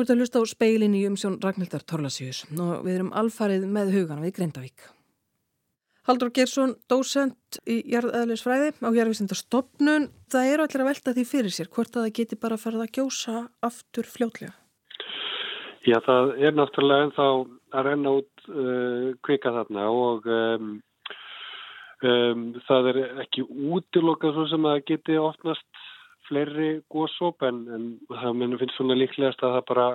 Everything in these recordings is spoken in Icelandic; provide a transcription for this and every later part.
Þú ert að hlusta á speilin í umsjón Ragnhildar Torlasíus og við erum alfarið með hugana við Grindavík. Haldur Gersson, dósent í jarðæðlisfræði á jarðvísindastofnun. Það eru allir að velta því fyrir sér hvort að það geti bara farið að gjósa aftur fljótlega. Já, það er náttúrulega ennþá að renna út uh, kvika þarna og um, um, það er ekki útilokað svo sem að geti ofnast fleiri góðsóp en, en það minnum finnst svona líklegast að það bara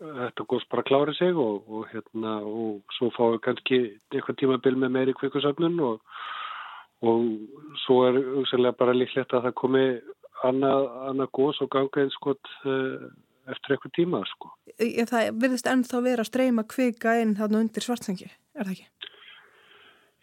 þetta góðs bara klári sig og, og hérna og svo fáum við kannski eitthvað tímabil með meiri kvikusöfnun og, og svo er auðvitað bara líklegt að það komi annað, annað góðs og ganga eins skot uh, eftir eitthvað tíma sko. Það virðist ennþá vera að streyma kvika inn þarna undir svartsengi, er það ekki?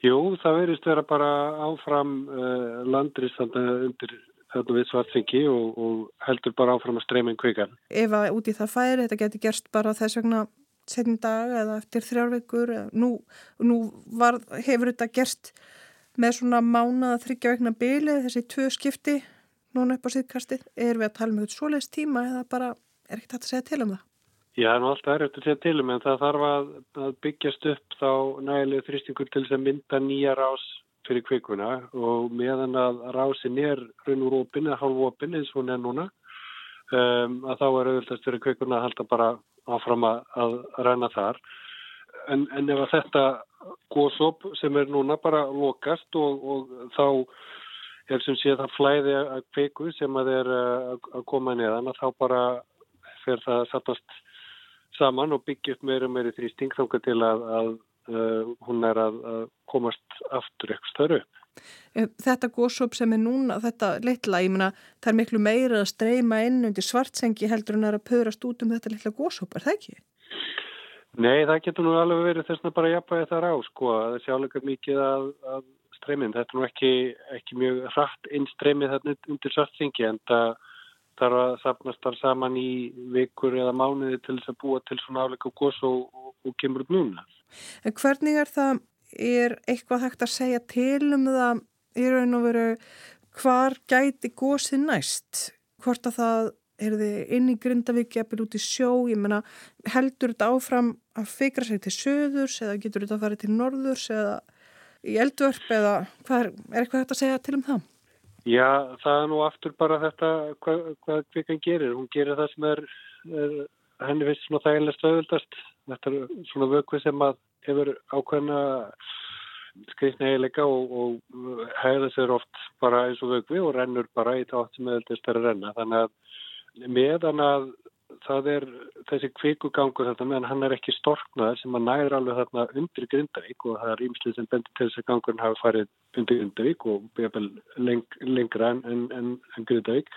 Jú, það verðist vera bara áfram uh, landris undir þarna við svartsengi og, og heldur bara áfram að streyma inn kvikan. Ef að út í það færi, þetta getur gerst bara þess vegna setjum dag eða eftir þrjárveikur nú, nú var, hefur þetta gerst með svona mánað þryggja vegna bylið, þessi tvö skipti núna upp á síðkastið, er við að tala um eitthvað svoleiðs tíma eða bara er ekkert að segja til um það? Já, nú alltaf er eftir að segja til um en það þarf að, að byggjast upp þá nægilega þrýstingur til þess að mynda nýja rás fyrir kvikuna og meðan að rásin er raun úr opin eða hálf opin eins og hún er núna um, að þá er auðvitaðst fyrir kvikuna að halda bara áfram að, að ræna þar. En, en ef að þetta góðsóp sem er núna bara lokast og, og þá er sem sé það flæði að kviku sem að er að koma neðan að þá bara fer það sattast saman og byggja upp meira og meiri þrýsting þángar til að, að uh, hún er að, að komast aftur eitthvað störu. Eh, þetta góðsóp sem er núna, þetta litla, ég meina, það er miklu meira að streyma inn undir svartsengi heldur en að pöðrast út um þetta litla góðsóp, er það ekki? Nei, það getur nú alveg verið þess að bara jafnvægi það rá, sko, það sé álega mikið að, að streymin, þetta er nú ekki, ekki mjög hratt inn streymið þarna undir svartsengi en það þarf að sapnast þar saman í vikur eða mánuði til þess að búa til svona áleika góðs og, og, og kemur upp núna. En hvernig er það, er eitthvað hægt að segja til um það í raun og veru hvar gæti gósið næst? Hvort að það er þið inn í Grindavík eppil út í sjó, ég menna heldur þetta áfram að fikra sig til söðurs eða getur þetta að fara til norðurs eða í eldvörp eða hvað er, er eitthvað hægt að segja til um það? Já, það er nú aftur bara þetta hvað, hvað kvikan gerir. Hún gerir það sem er, er henni finnst svona þægilegst auðvöldast þetta er svona vöku sem að hefur ákveðna skrifna eiginleika og, og hæða sér oft bara eins og vöku og rennur bara í tátt sem auðvöldast er að renna þannig að meðan að það er þessi kvikugangur þetta meðan hann er ekki storknaður sem að næður alveg þarna undir Grindavík og það er ímslið sem bendir til þess að gangurinn hafi farið undir Grindavík og leng, lengra en, en, en, en Grindavík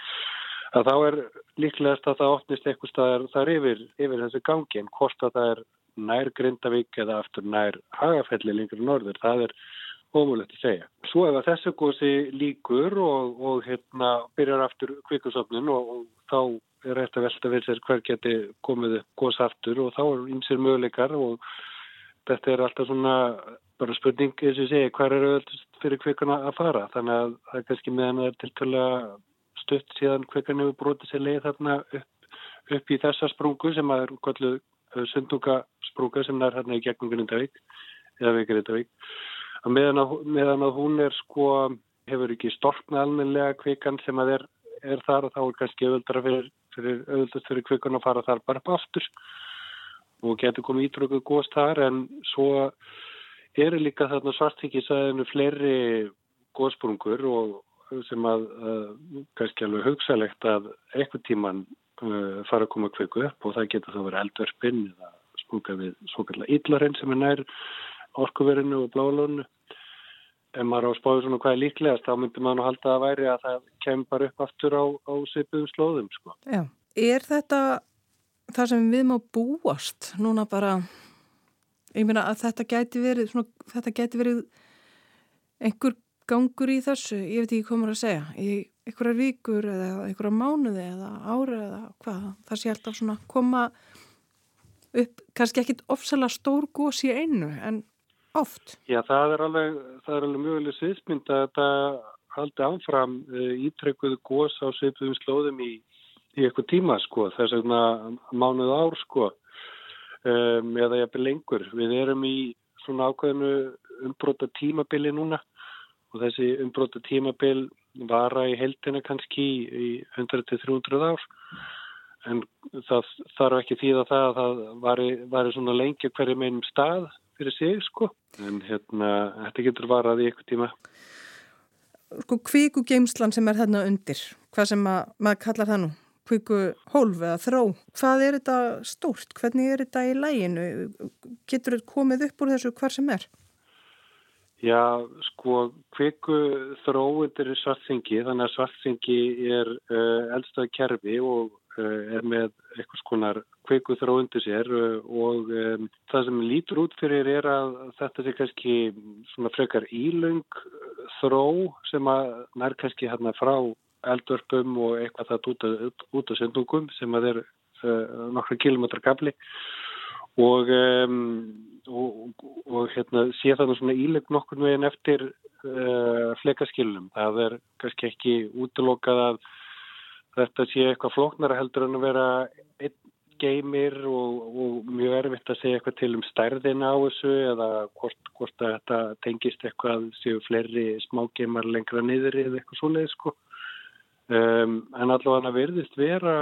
að þá er líklegast að það opnist eitthvað staðar þar yfir, yfir þessu gangi en hvort að það er nær Grindavík eða aftur nær Hagafelli lengur norður, það er ómulegt að segja. Svo ef að þessu gósi líkur og, og hérna byrjar aftur kvikusofnin og, og þá er eftir að velta við sér hver geti komið gós aftur og þá er ymsir möguleikar og þetta er alltaf svona bara spurning eins og segja hvað er auðvitað fyrir kvikuna að fara? Þannig að það er kannski meðan það er tiltöla stutt síðan kvekan hefur brotið sér leið þarna upp, upp í þessa sprungu sem er kalluð uh, sundunga sprunga sem er hérna í gegnum Grindavík eða við Grindavík. Að meðan, að meðan að hún er sko hefur ekki storkna almenlega kvekan sem að er, er þar og þá er kannski auðvöldara fyrir, fyrir auðvöldast fyrir kvekan að fara þar bara upp aftur og getur komið ítrökuð góðst þar en svo eru líka þarna svartíkisæðinu fleiri góðsprungur og sem að uh, kannski alveg hugsalegt að eitthvað tíman uh, fara að koma kveiku upp og það getur þá verið eldverfinn eða spúka við svo kallar yllarinn sem er nær orkuverinu og blálónu. En maður á spáðu svona hvað er líklegast, þá myndir maður halda að væri að það kemur bara upp aftur á, á seipuðum slóðum. Sko. Já, er þetta það sem við má búast núna bara, ég meina að þetta gæti verið, svona, þetta gæti verið einhver gangur í þessu, ég veit ekki hvað maður að segja, í einhverjar vikur eða einhverjar mánuði eða ári eða hvað, það sé alltaf svona koma upp, kannski ekkit ofsalega stór gós í einu en oft. Já, það er alveg, alveg mjög vel sviðsmynd að þetta haldi áfram uh, ítrekkuðu gós á sveipuðum slóðum í, í eitthvað tíma sko, þess vegna mánuð ár sko, um, eða jafnveg lengur. Við erum í svona ákveðinu umbróta tímabili núna og þessi umbróta tímabil vara í heldina kannski í 100-300 ár en það þarf ekki því að það, það var, var svona lengi hverju meinum stað fyrir sig sko. En hérna þetta getur varað í eitthvað tíma. Sko kvíku geimslan sem er þarna undir hvað sem að, maður kallar það nú kvíku hólf eða þró hvað er þetta stórt, hvernig er þetta í læginu getur þetta komið upp úr þessu hvar sem er? Já, sko, kviku þróundir svartsengi, þannig að svartsengi er uh, eldstað kerfi og er með eitthvað skonar kviku þróundir sér uh, og um, það sem lítur út fyrir er að þetta sé kannski svona frekar ílung þró sem að nær kannski hérna frá eldvörpum og eitthvað það út, út á sendungum sem að er nokkru kilometra gafli og um, og, og hérna, sé það svona íleg nokkur veginn eftir uh, flekaskilum. Það er kannski ekki útlokað að þetta sé eitthvað flóknara heldur en að vera geymir og, og mjög erfitt að segja eitthvað til um stærðina á þessu eða hvort, hvort að þetta tengist eitthvað séu fleiri smágeymar lengra niður eða eitthvað svoleið sko. Um, en allavega verðist vera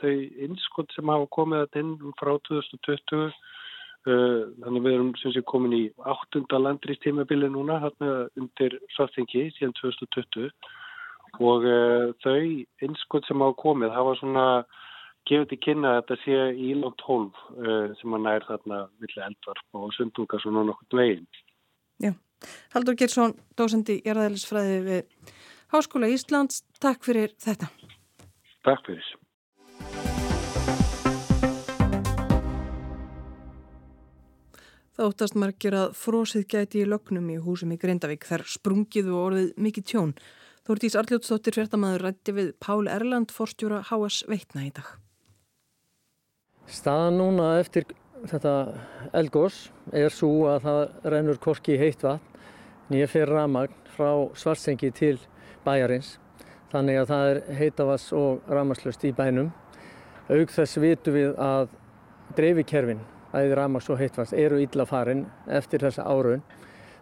þau innskott sem hafa komið inn frá 2020 Eh, þannig við erum sem sé komin í áttunda landrýstímabili núna hérna undir svartingi síðan 2020 og uh, þau innskott sem hafa komið hafa svona gefið til kynna að þetta sé ílótt hólf uh, sem að nær þarna vilja eldvarp og sundunga svona nokkur veginn. Já, Haldur Gersson, dósendi í Jærðælisfræði við Háskóla Íslands, takk fyrir þetta. Takk fyrir. Það óttast margir að frósið gæti í lögnum í húsum í Grindavík þar sprungið og orðið mikið tjón. Þórtís Arljótsdóttir fjartamæður rætti við Pál Erland, forstjóra HS Veitna í dag. Staðan núna eftir þetta elgós er svo að það rennur korki heitt vatn nýja fyrir ramagn frá svartsengi til bæjarins. Þannig að það er heitavass og ramaslust í bænum. Aug þess vitu við að dreifikerfin æði ramags og heitvast eru illa farin eftir þessa áraun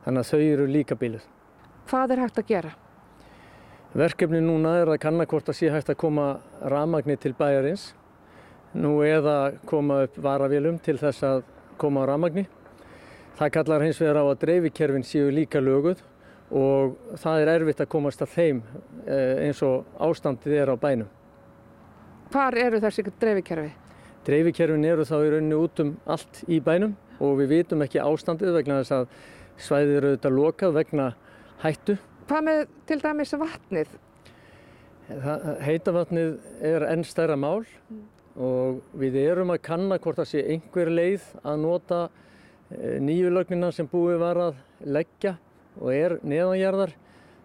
þannig að þau eru líka bíluð. Hvað er hægt að gera? Verkefni núna er að kanna hvort að sé hægt að koma ramagni til bæjarins nú eða koma upp varavélum til þess að koma á ramagni. Það kallar hins vegar á að dreifikerfin séu líka löguð og það er erfitt að komast að þeim eh, eins og ástandið er á bænum. Hvar eru þessi dreifikerfi? Dreifikerfin eru þá í rauninni út um allt í bænum og við vitum ekki ástandið vegna þess að svæðið eru auðvitað lokað vegna hættu. Hvað með til dæmis vatnið? Heitavatnið er enn stærra mál mm. og við erum að kanna hvort það sé einhver leið að nota eh, nýju lögnina sem búið var að leggja og er neðanjarðar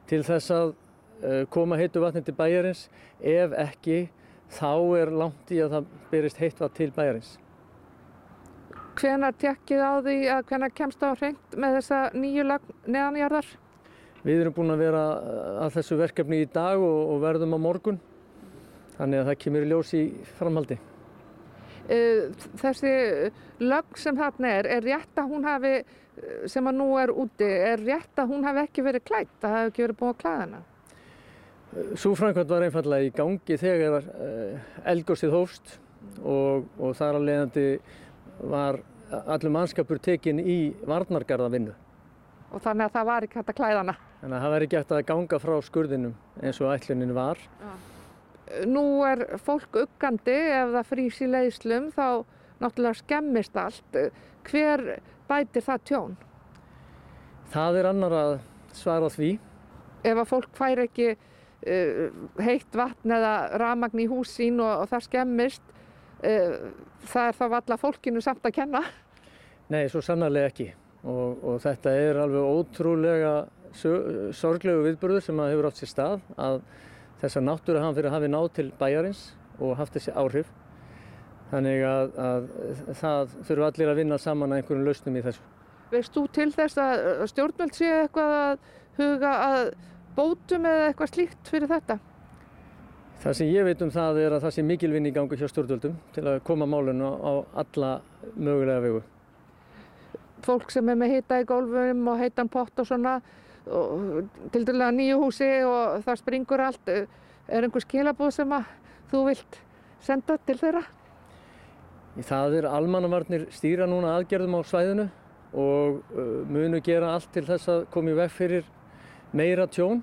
til þess að eh, koma heitu vatni til bæjarins ef ekki þá er langt í að það byrjist heitt vatn til bæjarins. Hvenar tekkið á því að hvenar kemst á hreint með þessa nýju neðanjarðar? Við erum búin að vera að þessu verkefni í dag og, og verðum á morgun. Þannig að það kemur í ljós í framhaldi. Þessi lögn sem þarna er, er rétt að hún hafi, sem að nú er úti, er rétt að hún hafi ekki verið klætt, að það hafi ekki verið búin að klæða hana? Svo framkvæmt var einfallega í gangi þegar eh, eldgóðsið hófst og, og þar að leiðandi var allur mannskapur tekinn í varnargarðavinnu. Og þannig að það var ekki hægt að klæðana? Þannig að það ekki hægt að ganga frá skurðinum eins og ætlunin var. Ja. Nú er fólk uggandi ef það frýs í leiðslum þá náttúrulega skemmist allt. Hver bætir það tjón? Það er annar að svara því. Ef að fólk fær ekki Uh, heitt vatn eða ramagn í hús sín og, og það skemmist uh, það er þá valla fólkinu samt að kenna Nei, svo sannarlega ekki og, og þetta er alveg ótrúlega sorglegu viðbörður sem hefur átt sér stað að þessa náttúra hann fyrir að hafi nátt til bæjarins og haft þessi áhrif þannig að, að það þurfu allir að vinna saman að einhverjum lausnum í þessu Veist þú til þess að stjórnvöld sé eitthvað að huga að bótum eða eitthvað slíkt fyrir þetta? Það sem ég veit um það er að það sé mikil vinn í gangi hjá stjórnvöldum til að koma málunum á alla mögulega vegu. Fólk sem er með hita í gólfum og heitan pott og svona, til dæla nýju húsi og það springur allt, er einhver skilabóð sem að þú vilt senda til þeirra? Það er almannavarnir stýra núna aðgerðum á svæðinu og munu gera allt til þess að komi veg fyrir meira tjón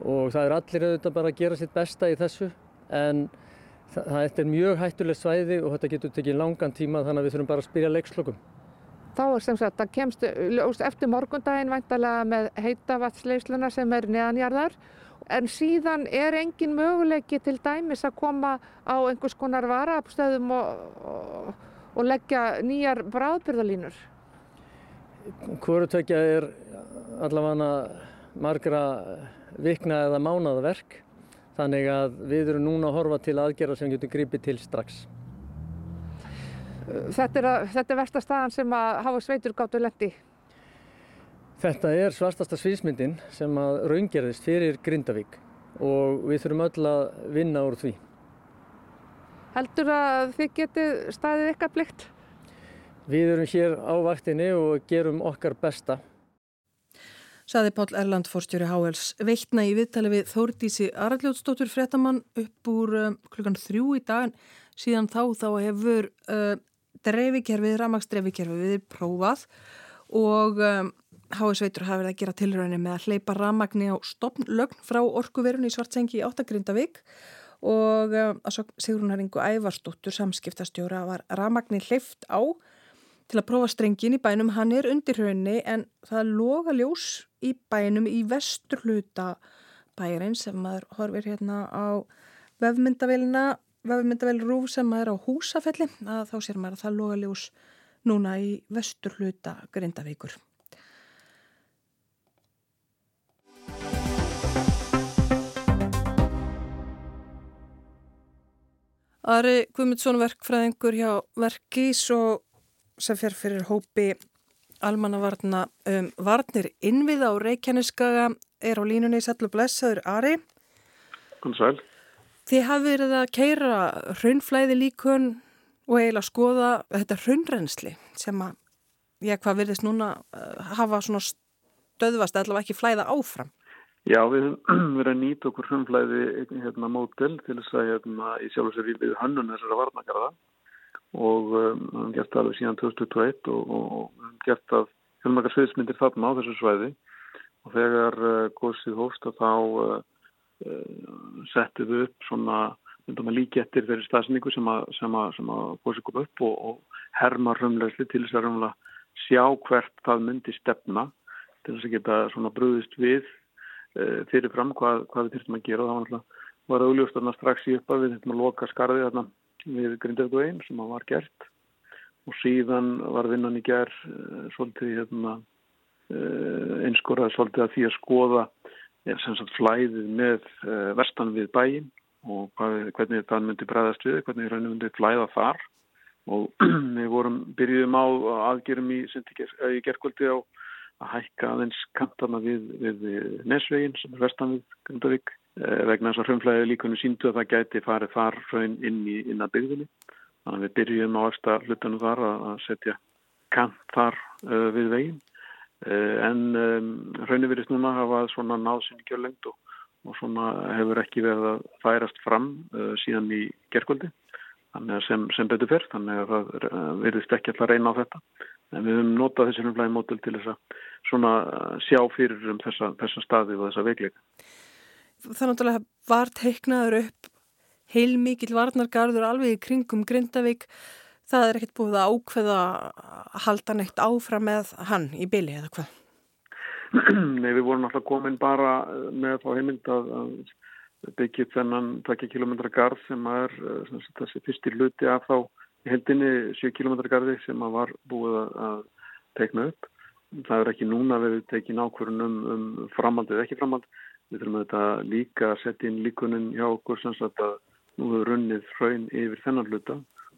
og það er allir auðvitað bara að gera sitt besta í þessu en það er mjög hættulegt svæði og þetta getur tekið langan tíma þannig að við þurfum bara að spyrja leikslokum. Þá er sem sagt að kemst eftir morgundaginn væntalega með heitavatsleisluna sem er neðanjarðar en síðan er engin möguleiki til dæmis að koma á einhvers konar varaapstöðum og, og, og leggja nýjar bráðbyrðalínur. Hvorutökja er allavega margra vikna eða mánada verk þannig að við erum núna að horfa til aðgerða sem getur gripið til strax. Þetta er, að, þetta er versta staðan sem að hafa sveitur gáttu lendi? Þetta er svartasta sviðsmyndin sem að raungerðist fyrir Grindavík og við þurfum öll að vinna úr því. Heldur að þið getið staðið ykkar blikt? Við erum hér á vaktinni og gerum okkar besta. Saði Pál Erland fórstjóri Háels veitna í viðtali við Þórdísi Aralljótsdóttur Fretamann upp úr um, klukkan þrjú í dag síðan þá þá hefur uh, dreifikerfið, ramagsdreifikerfið við prófað og um, Háels veitur hafa verið að gera tilröðinni með að hleypa ramagni á stopnlögn frá orkuverun í Svartsengi í Áttagrindavík og um, Sigrun Haringu Ævarsdóttur samskiptastjóra var ramagni hleyft á til að prófa strengin í bænum. Hann er undir hraunni en það loga ljós í bænum í vestur hluta bærin sem maður horfir hérna á vefmyndavelina, vefmyndavel rúf sem maður á húsafelli að þá sér maður að það loga ljós núna í vestur hluta Grindavíkur. Ari Guðmundsson verkfræðingur hjá Verkís og sem fer fyrir hópi almannavarna um varnir innviða á Reykjaneskaga er á línunni Sætlu Blessaður Ari. Góðan sæl. Þið hafið verið að keira raunflæði líkun og eiginlega skoða þetta raunrensli sem að, já hvað verðist núna hafa svona stöðvast allavega ekki flæða áfram. Já, við höfum verið að nýta okkur raunflæði hérna mótel til þess að hérna í sjálf og sér við hönnun þessara varnagarða og um, við höfum gert það alveg síðan 2021 og, við höfum gert það fjölmarkar sviðsmyndir þarna á þessu svæði og þegar góðsið hófst að þá settum við upp svona að eftir þeirri stafsningu sem að, að, að góðsið kom upp og, og herma rumlegsli til þess að rumlega sjá hvert það myndi stefna til þess að geta svona bröðist við uh, fyrirfram hvað, hvað við þurftum að gera. Og það var, var auðljóst að strax í uppa við þurftum að loka skarði þarna við Grindavík og einn sem var gert. Og síðan var vinnan í gerð uh, svolítið hérna, einskorað svolítið að því að skoða er sem sagt flæðið með uh, vestan við bæin og hvernig það myndi bregðast við, hvernig það myndi flæða þar og við vorum byrjuðum á aðgerum í, í gerðkvöldi á að hækka aðeins kantana við, við Nesvegin sem er vestan við Grindavík vegna þess að hrjónflæði líkunum síndu að það gæti farið þar hraun inn í inn að byggðinni. Þannig að við byrjum á eftir hlutunum þar að setja kant þar við veginn. Uh, en um, hraunir virðist núna hafa svona náðsynni kjörlengt og, og svona hefur ekki verið að færast fram uh, síðan í gerkvöldi. Að sem, sem betur fyrr, þannig að það virðist ekki alltaf reyna á þetta. En við höfum notað þessi hrjónflæði mótil til þess að svona sjá fyrir um þessa, þessa staði og þessa veikleika það náttúrulega var teiknaður upp heilmikið varnargarður alveg í kringum Grindavík það er ekkert búið að ákveða að halda neitt áfram með hann í byli eða hvað? Nei, við vorum alltaf komin bara með þá heimild að, að byggja þennan takja kilometra garð sem er sem þessi fyrsti luti af þá heldinni 7 kilometra garði sem var búið að teikna upp. Það er ekki núna við tekið nákvörun um, um framhald eða ekki framhald Við þurfum þetta líka að setja inn líkunin hjá okkur sem sagt að nú hefur runnið hraun yfir þennan hluta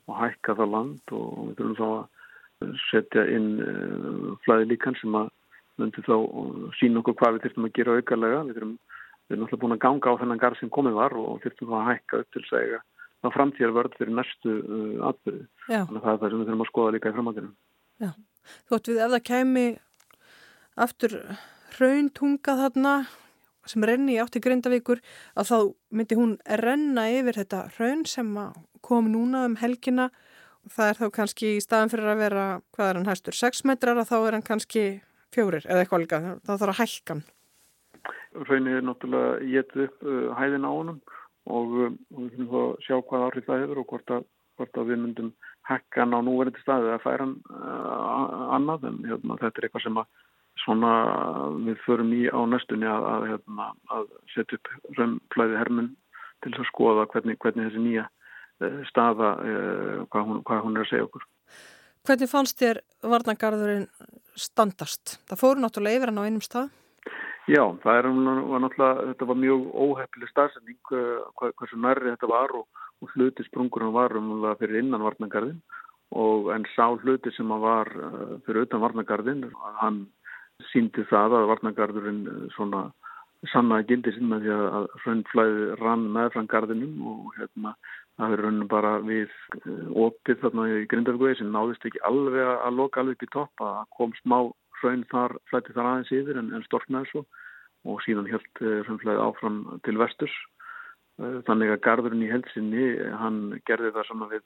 og hækka það land og við þurfum þá að setja inn uh, flæði líkan sem að myndi þá sína okkur hvað við þurfum að gera aukarlega. Við þurfum við erum alltaf búin að ganga á þennan garð sem komið var og þurftum að hækka upp til segja þá framtíðar vörð fyrir næstu uh, atbyrði. Þannig að það er það sem við þurfum að skoða líka í framhaldinu. Já, þú ætti við ef það kemi aftur rauntunga þarna sem renni átti Grindavíkur að þá myndi hún renna yfir þetta raun sem kom núna um helgina. Það er þá kannski í staðan fyrir að vera hvað er hann hæstur, 6 metrar að þá er hann kannski fjórir eða eitthvað líka. Þá þarf að hækkan Raunin er náttúrulega getið upp uh, hæðin á honum og um, við finnum þá að sjá hvað áhrif það hefur og hvort að, hvort að við myndum hækkan á núverandi staði að færa hann uh, annað. En hérna, þetta er eitthvað sem að svona við förum í á næstunni að, að, hérna, að setja upp raunflæði hermun til að skoða hvernig, hvernig þessi nýja uh, staða, uh, hvað, hún, hvað hún er að segja okkur. Hvernig fannst þér varnagarðurinn standast? Það fóru náttúrulega yfir hann á einum stað? Já, það er, var náttúrulega, þetta var mjög óhefnileg staðsending hvað, hversu nærri þetta var og, og hluti sprungurinn var umhverfað fyrir innan varnagarðin og en sá hluti sem var fyrir utan varnagarðin, hann síndi það að varnagarðurinn uh, svona sannaði gildi sinna því að hröndflæði rann meðfram garðinum og hérna það er rauninu bara við uh, opið þarna í Grindavíkuði sem náðist ekki alveg að loka alveg upp í topp að kom smá hraun þar flætti þar aðeins yfir en, en storknaði svo og síðan helt eh, áfram til vesturs. Eh, þannig að gardurinn í helsinni, hann gerði það saman við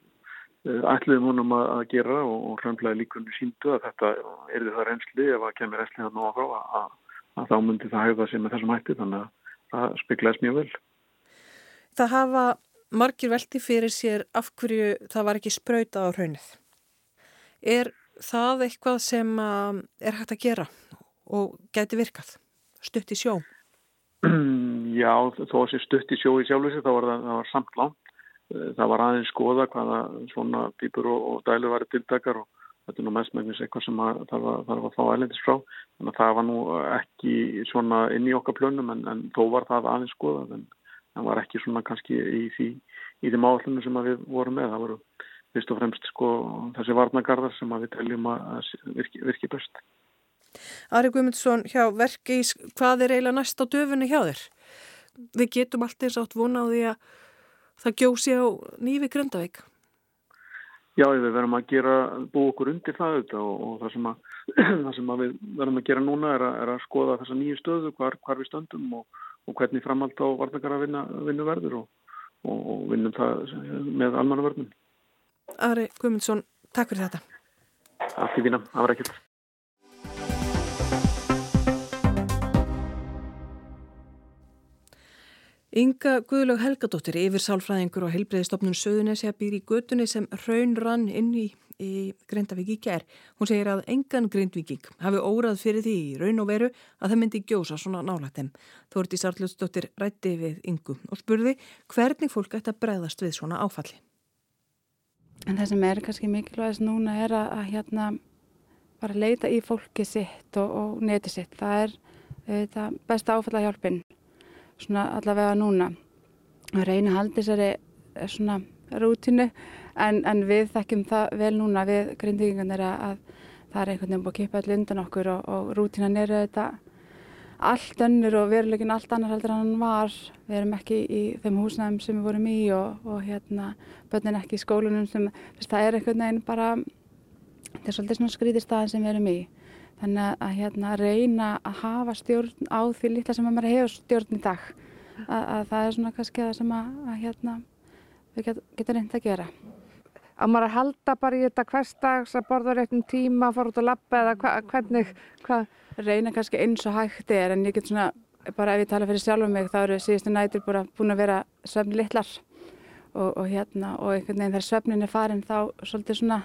eh, ætliðum honum að gera og, hraunflæði líkunni síndu að þetta erði það reynsli ef að kemur ætlið hann á að, að, að þá myndi það hægða sig með þessum hætti þannig að það spiklaðis mjög vel. Það hafa margir velti fyrir sér af hverju það var ekki spröytað á hraunnið. Er það eitthvað sem er hægt að gera og gæti virkað stutt í sjó? Já, þó að sé stutt í sjó í sjálfleysi þá var það, var samt langt það var aðeins skoða hvaða svona pípur og, og dælu væri tiltakar og þetta er nú mest meðins eitthvað sem að, það var, það var að fá ælendis frá þannig að það var nú ekki svona inn í okkar plönum en, en þó var það aðeins skoða en það var ekki svona kannski í því í þeim áallunum sem við vorum með það voru fyrst og fremst sko þessi varnagarðar sem við teljum að virki, virki best. Ari Guðmundsson hjá Verkís, hvað er eiginlega næst á döfunni hjá þér? Við getum allt eins átt vona á því að það gjósi á nýfi Grindavík. Já, við verðum að gera, bú okkur undir það auðvitað og, og það, sem að, það sem við verðum að gera núna er að, er að skoða þessa nýju stöðu, hvar, hvar við stöndum og, og hvernig framhald á varnagarða vinna, vinnu verður og, og vinnum það með almannaverðnum. Ari Guðmundsson, takk fyrir þetta. Takk fyrir vína, það Inga Guðlaug Helgadóttir, yfir sálfræðingur og heilbreyðistofnun Söðunesja býr í götunni sem raun rann inn í, í Grindavík í ger. Hún segir að engan Grindvíking hafi órað fyrir því í raun og veru að það myndi gjósa svona nálægt þeim. Þórti Sarljótsdóttir rætti við Ingu og spurði hvernig fólk ætti að bregðast við svona áfalli. En það sem er kannski mikilvægast núna er að, að hérna bara leita í fólki sitt og, og neti sitt. Það er það besta áfalla hjálpin, svona allavega núna. Að reyna að halda þessari eh, svona rútinu en, en við þekkjum það vel núna við grindvíkingarnir að, að það er einhvern veginn búið að kipa allir undan okkur og, og rútinan er þetta allt önnur og verulegin allt annar heldur en hann var. Við erum ekki í þeim húsnæðum sem við vorum í og, og hérna, börnin ekki í skólunum sem, þess, það er einhvern veginn bara, þetta er svolítið svona skrítið staðin sem við erum í. Þannig að hérna, reyna að hafa stjórn á því litla sem maður hefur stjórn í dag. Að, að það er svona kannski það sem að, að hérna, við get, getum reynd að gera. Að maður að halda bara í þetta hverstags að borða réttum tíma, fara út að lappa eða hva, hvernig, hvað? reyna kannski eins og hægt er en ég get svona, bara ef ég tala fyrir sjálf um mig þá eru síðustu nætur bara búin að vera svefni litlar og, og hérna og einhvern veginn þegar svefnin er farin þá svolítið svona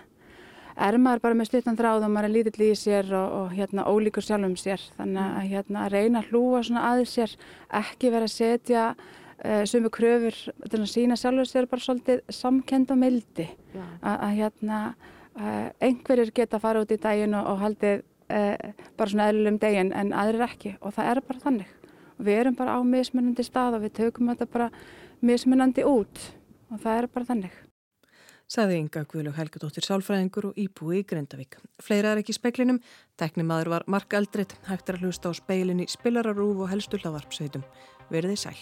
er maður bara með stuttan þráð og maður er lítill í sér og, og hérna ólíkur sjálf um sér. Þannig að hérna að reyna að hlúa svona aðeins sér ekki vera að setja uh, sumu kröfur til að sína sjálfur sér bara svolítið samkend og mildi. Að hérna uh, einhverjir geta að fara út í daginn og, og haldið eh, bara svona eðlulegum deginn en aðrir ekki. Og það er bara þannig. Við erum bara á mismunandi stað og við tökum þetta bara mismunandi út. Og það er bara þannig. Saði Inga Guðlug Helgadóttir Sálfræðingur og Íbúi í Grendavík. Fleira er ekki í speklinum, teknimaður var Mark Eldrit, hægt er að hlusta á speilin í spilararúf og helstu hlaðvarpsveitum. Verðið sæl.